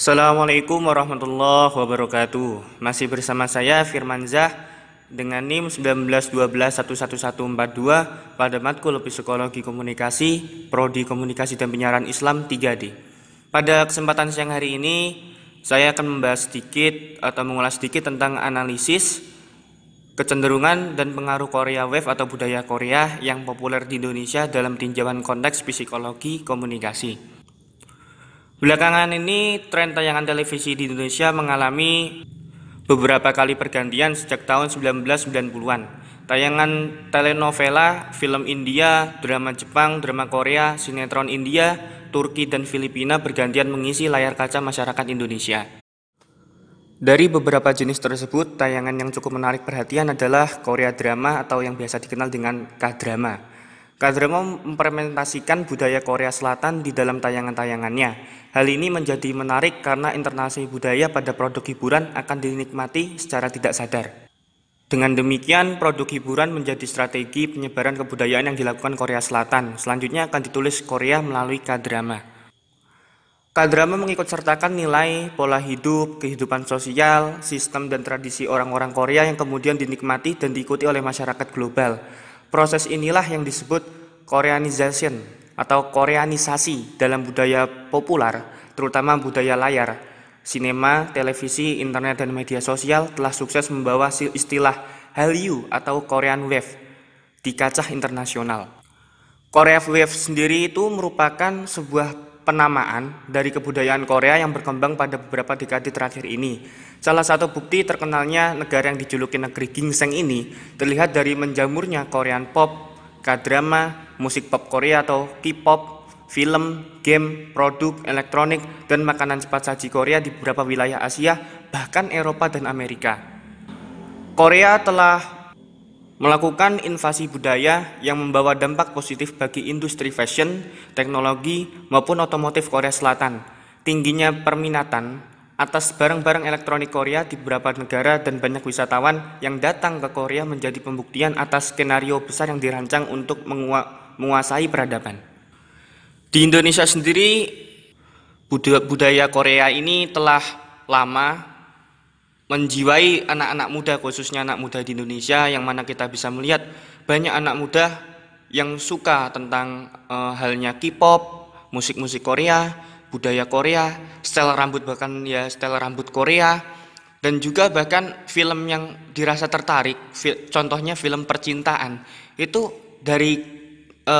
Assalamualaikum warahmatullahi wabarakatuh. Masih bersama saya Firman Zah dengan NIM 191211142 pada matkul Psikologi Komunikasi, Prodi Komunikasi dan Penyiaran Islam 3D. Pada kesempatan siang hari ini, saya akan membahas sedikit atau mengulas sedikit tentang analisis kecenderungan dan pengaruh Korea Wave atau budaya Korea yang populer di Indonesia dalam tinjauan konteks psikologi komunikasi. Belakangan ini tren tayangan televisi di Indonesia mengalami beberapa kali pergantian sejak tahun 1990-an. Tayangan telenovela, film India, drama Jepang, drama Korea, sinetron India, Turki dan Filipina bergantian mengisi layar kaca masyarakat Indonesia. Dari beberapa jenis tersebut, tayangan yang cukup menarik perhatian adalah Korea drama atau yang biasa dikenal dengan K-drama. K-drama mempresentasikan budaya Korea Selatan di dalam tayangan-tayangannya. Hal ini menjadi menarik karena internasi budaya pada produk hiburan akan dinikmati secara tidak sadar. Dengan demikian, produk hiburan menjadi strategi penyebaran kebudayaan yang dilakukan Korea Selatan. Selanjutnya akan ditulis Korea melalui K-drama. Kadrama mengikut sertakan nilai, pola hidup, kehidupan sosial, sistem dan tradisi orang-orang Korea yang kemudian dinikmati dan diikuti oleh masyarakat global. Proses inilah yang disebut Koreanization atau Koreanisasi dalam budaya populer, terutama budaya layar. Sinema, televisi, internet, dan media sosial telah sukses membawa istilah Hallyu atau Korean Wave di kancah internasional. Korea Wave sendiri itu merupakan sebuah penamaan dari kebudayaan Korea yang berkembang pada beberapa dekade terakhir ini. Salah satu bukti terkenalnya negara yang dijuluki negeri gingseng ini terlihat dari menjamurnya Korean pop, K-drama, musik pop Korea atau K-pop, film, game, produk, elektronik, dan makanan cepat saji Korea di beberapa wilayah Asia, bahkan Eropa dan Amerika. Korea telah melakukan invasi budaya yang membawa dampak positif bagi industri fashion, teknologi, maupun otomotif Korea Selatan. Tingginya perminatan atas barang-barang elektronik Korea di beberapa negara dan banyak wisatawan yang datang ke Korea menjadi pembuktian atas skenario besar yang dirancang untuk menguasai peradaban. Di Indonesia sendiri, budaya Korea ini telah lama menjiwai anak-anak muda khususnya anak muda di Indonesia yang mana kita bisa melihat banyak anak muda yang suka tentang e, halnya K-pop, musik-musik Korea, budaya Korea, style rambut bahkan ya style rambut Korea dan juga bahkan film yang dirasa tertarik, contohnya film percintaan. Itu dari e,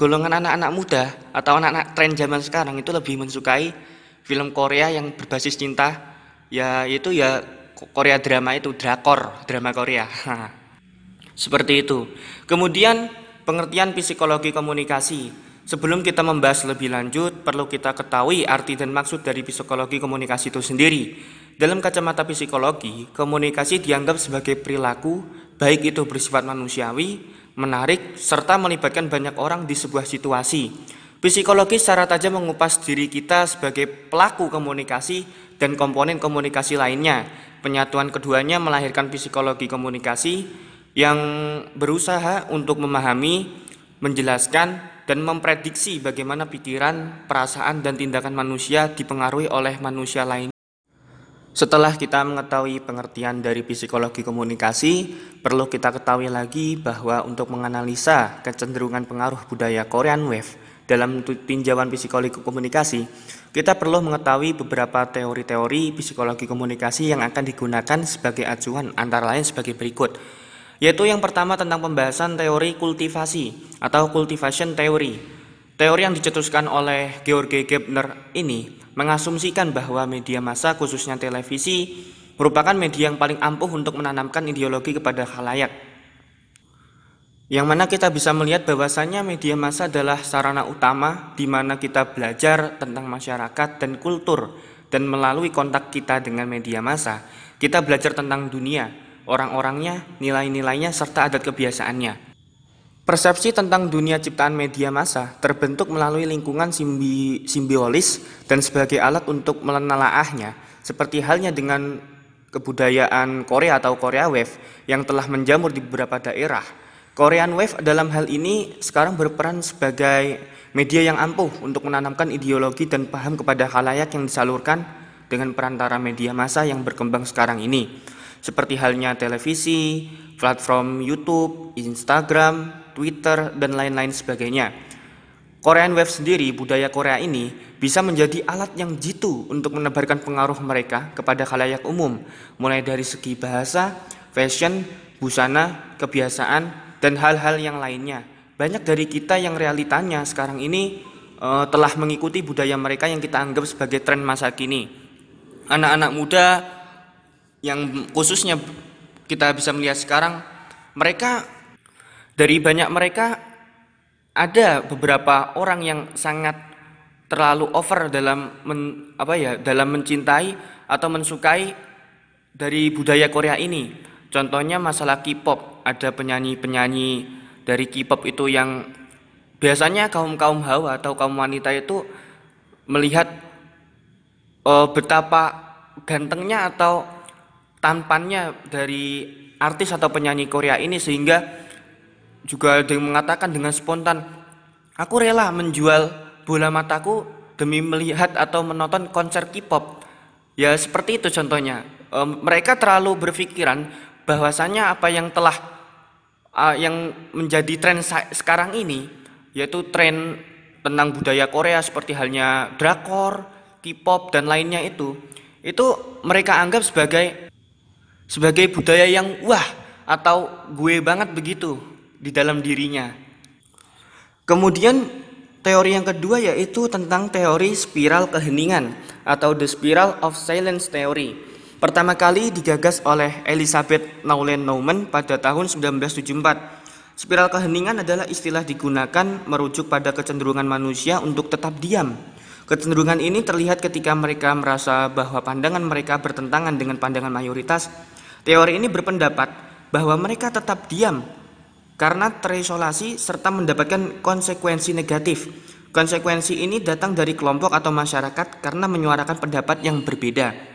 golongan anak-anak muda atau anak-anak tren zaman sekarang itu lebih mensukai film Korea yang berbasis cinta ya itu ya Korea drama itu drakor, drama Korea. Seperti itu. Kemudian pengertian psikologi komunikasi. Sebelum kita membahas lebih lanjut, perlu kita ketahui arti dan maksud dari psikologi komunikasi itu sendiri. Dalam kacamata psikologi, komunikasi dianggap sebagai perilaku, baik itu bersifat manusiawi, menarik, serta melibatkan banyak orang di sebuah situasi. Psikologi secara tajam mengupas diri kita sebagai pelaku komunikasi dan komponen komunikasi lainnya Penyatuan keduanya melahirkan psikologi komunikasi yang berusaha untuk memahami, menjelaskan, dan memprediksi bagaimana pikiran, perasaan, dan tindakan manusia dipengaruhi oleh manusia lain. Setelah kita mengetahui pengertian dari psikologi komunikasi, perlu kita ketahui lagi bahwa untuk menganalisa kecenderungan pengaruh budaya Korean Wave dalam tinjauan psikologi komunikasi, kita perlu mengetahui beberapa teori-teori psikologi komunikasi yang akan digunakan sebagai acuan antara lain sebagai berikut. Yaitu yang pertama tentang pembahasan teori kultivasi atau cultivation theory. Teori yang dicetuskan oleh George Gebner ini mengasumsikan bahwa media massa khususnya televisi merupakan media yang paling ampuh untuk menanamkan ideologi kepada khalayak yang mana kita bisa melihat bahwasannya media massa adalah sarana utama di mana kita belajar tentang masyarakat dan kultur dan melalui kontak kita dengan media massa kita belajar tentang dunia, orang-orangnya, nilai-nilainya serta adat kebiasaannya. Persepsi tentang dunia ciptaan media massa terbentuk melalui lingkungan simbi simbiolis dan sebagai alat untuk menelaahnya, seperti halnya dengan kebudayaan Korea atau Korea Wave yang telah menjamur di beberapa daerah Korean Wave dalam hal ini sekarang berperan sebagai media yang ampuh untuk menanamkan ideologi dan paham kepada halayak yang disalurkan dengan perantara media massa yang berkembang sekarang ini, seperti halnya televisi, platform YouTube, Instagram, Twitter, dan lain-lain sebagainya. Korean Wave sendiri, budaya Korea ini bisa menjadi alat yang jitu untuk menebarkan pengaruh mereka kepada khalayak umum, mulai dari segi bahasa, fashion, busana, kebiasaan, dan hal-hal yang lainnya. Banyak dari kita yang realitanya sekarang ini uh, telah mengikuti budaya mereka yang kita anggap sebagai tren masa kini. Anak-anak muda yang khususnya kita bisa melihat sekarang, mereka dari banyak mereka ada beberapa orang yang sangat terlalu over dalam men, apa ya dalam mencintai atau mensukai dari budaya Korea ini. Contohnya masalah K-pop, ada penyanyi-penyanyi dari K-pop itu yang biasanya kaum-kaum hawa atau kaum wanita itu melihat uh, betapa gantengnya atau tampannya dari artis atau penyanyi Korea ini sehingga juga ada yang mengatakan dengan spontan, aku rela menjual bola mataku demi melihat atau menonton konser K-pop. Ya seperti itu contohnya. E, mereka terlalu berpikiran bahwasanya apa yang telah uh, yang menjadi tren sekarang ini yaitu tren tentang budaya Korea seperti halnya drakor, K-pop dan lainnya itu itu mereka anggap sebagai sebagai budaya yang wah atau gue banget begitu di dalam dirinya. Kemudian teori yang kedua yaitu tentang teori spiral keheningan atau the spiral of silence theory. Pertama kali digagas oleh Elizabeth Naulen Naumann pada tahun 1974. Spiral keheningan adalah istilah digunakan merujuk pada kecenderungan manusia untuk tetap diam. Kecenderungan ini terlihat ketika mereka merasa bahwa pandangan mereka bertentangan dengan pandangan mayoritas. Teori ini berpendapat bahwa mereka tetap diam karena terisolasi serta mendapatkan konsekuensi negatif. Konsekuensi ini datang dari kelompok atau masyarakat karena menyuarakan pendapat yang berbeda.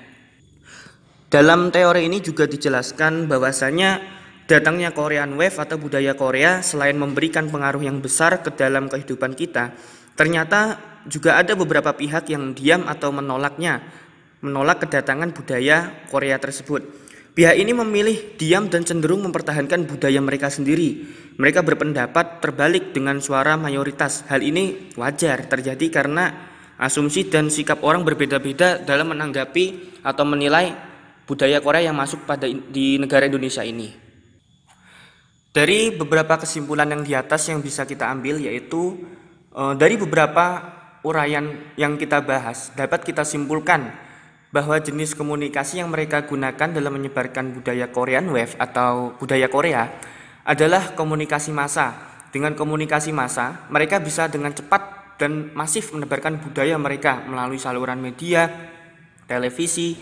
Dalam teori ini juga dijelaskan bahwasanya datangnya Korean Wave atau budaya Korea selain memberikan pengaruh yang besar ke dalam kehidupan kita, ternyata juga ada beberapa pihak yang diam atau menolaknya, menolak kedatangan budaya Korea tersebut. Pihak ini memilih diam dan cenderung mempertahankan budaya mereka sendiri. Mereka berpendapat terbalik dengan suara mayoritas. Hal ini wajar terjadi karena asumsi dan sikap orang berbeda-beda dalam menanggapi atau menilai budaya Korea yang masuk pada di negara Indonesia ini. Dari beberapa kesimpulan yang di atas yang bisa kita ambil yaitu eh, dari beberapa uraian yang kita bahas dapat kita simpulkan bahwa jenis komunikasi yang mereka gunakan dalam menyebarkan budaya Korean Wave atau budaya Korea adalah komunikasi massa. Dengan komunikasi massa, mereka bisa dengan cepat dan masif menebarkan budaya mereka melalui saluran media, televisi,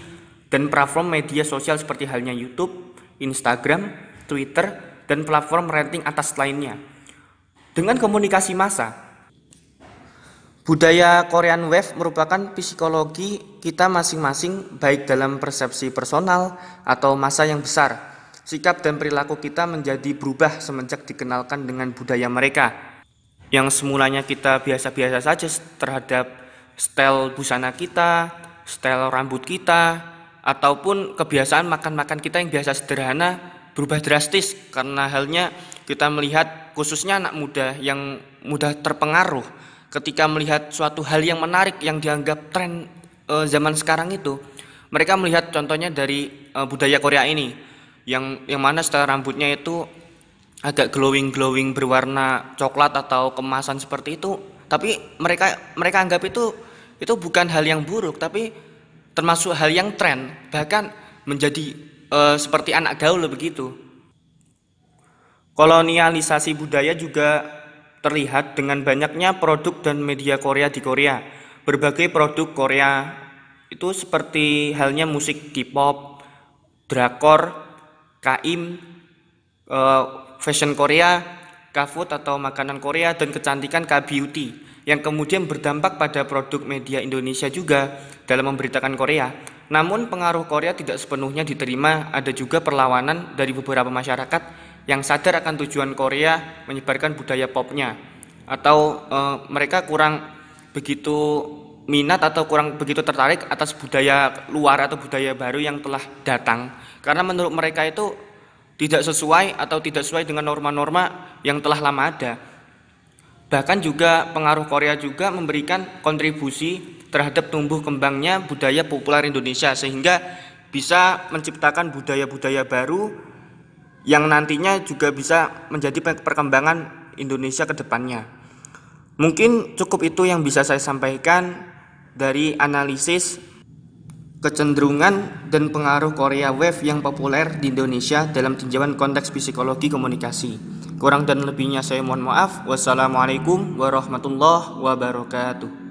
dan platform media sosial seperti halnya YouTube, Instagram, Twitter, dan platform renting atas lainnya. Dengan komunikasi massa, Budaya Korean Wave merupakan psikologi kita masing-masing baik dalam persepsi personal atau masa yang besar. Sikap dan perilaku kita menjadi berubah semenjak dikenalkan dengan budaya mereka. Yang semulanya kita biasa-biasa saja terhadap style busana kita, style rambut kita, ataupun kebiasaan makan-makan kita yang biasa sederhana berubah drastis karena halnya kita melihat khususnya anak muda yang mudah terpengaruh ketika melihat suatu hal yang menarik yang dianggap tren e, zaman sekarang itu. Mereka melihat contohnya dari e, budaya Korea ini yang yang mana setelah rambutnya itu agak glowing glowing berwarna coklat atau kemasan seperti itu tapi mereka mereka anggap itu itu bukan hal yang buruk tapi termasuk hal yang tren bahkan menjadi e, seperti anak gaul begitu kolonialisasi budaya juga terlihat dengan banyaknya produk dan media Korea di Korea. Berbagai produk Korea itu seperti halnya musik K-pop, drakor, kaim, eh, fashion Korea, K-food atau makanan Korea dan kecantikan K-beauty yang kemudian berdampak pada produk media Indonesia juga dalam memberitakan Korea. Namun pengaruh Korea tidak sepenuhnya diterima, ada juga perlawanan dari beberapa masyarakat yang sadar akan tujuan Korea menyebarkan budaya popnya atau e, mereka kurang begitu minat atau kurang begitu tertarik atas budaya luar atau budaya baru yang telah datang karena menurut mereka itu tidak sesuai atau tidak sesuai dengan norma-norma yang telah lama ada. Bahkan juga pengaruh Korea juga memberikan kontribusi terhadap tumbuh kembangnya budaya populer Indonesia sehingga bisa menciptakan budaya-budaya baru yang nantinya juga bisa menjadi perkembangan Indonesia ke depannya. Mungkin cukup itu yang bisa saya sampaikan dari analisis kecenderungan dan pengaruh Korea Wave yang populer di Indonesia dalam tinjauan konteks psikologi komunikasi. Kurang dan lebihnya saya mohon maaf. Wassalamualaikum warahmatullahi wabarakatuh.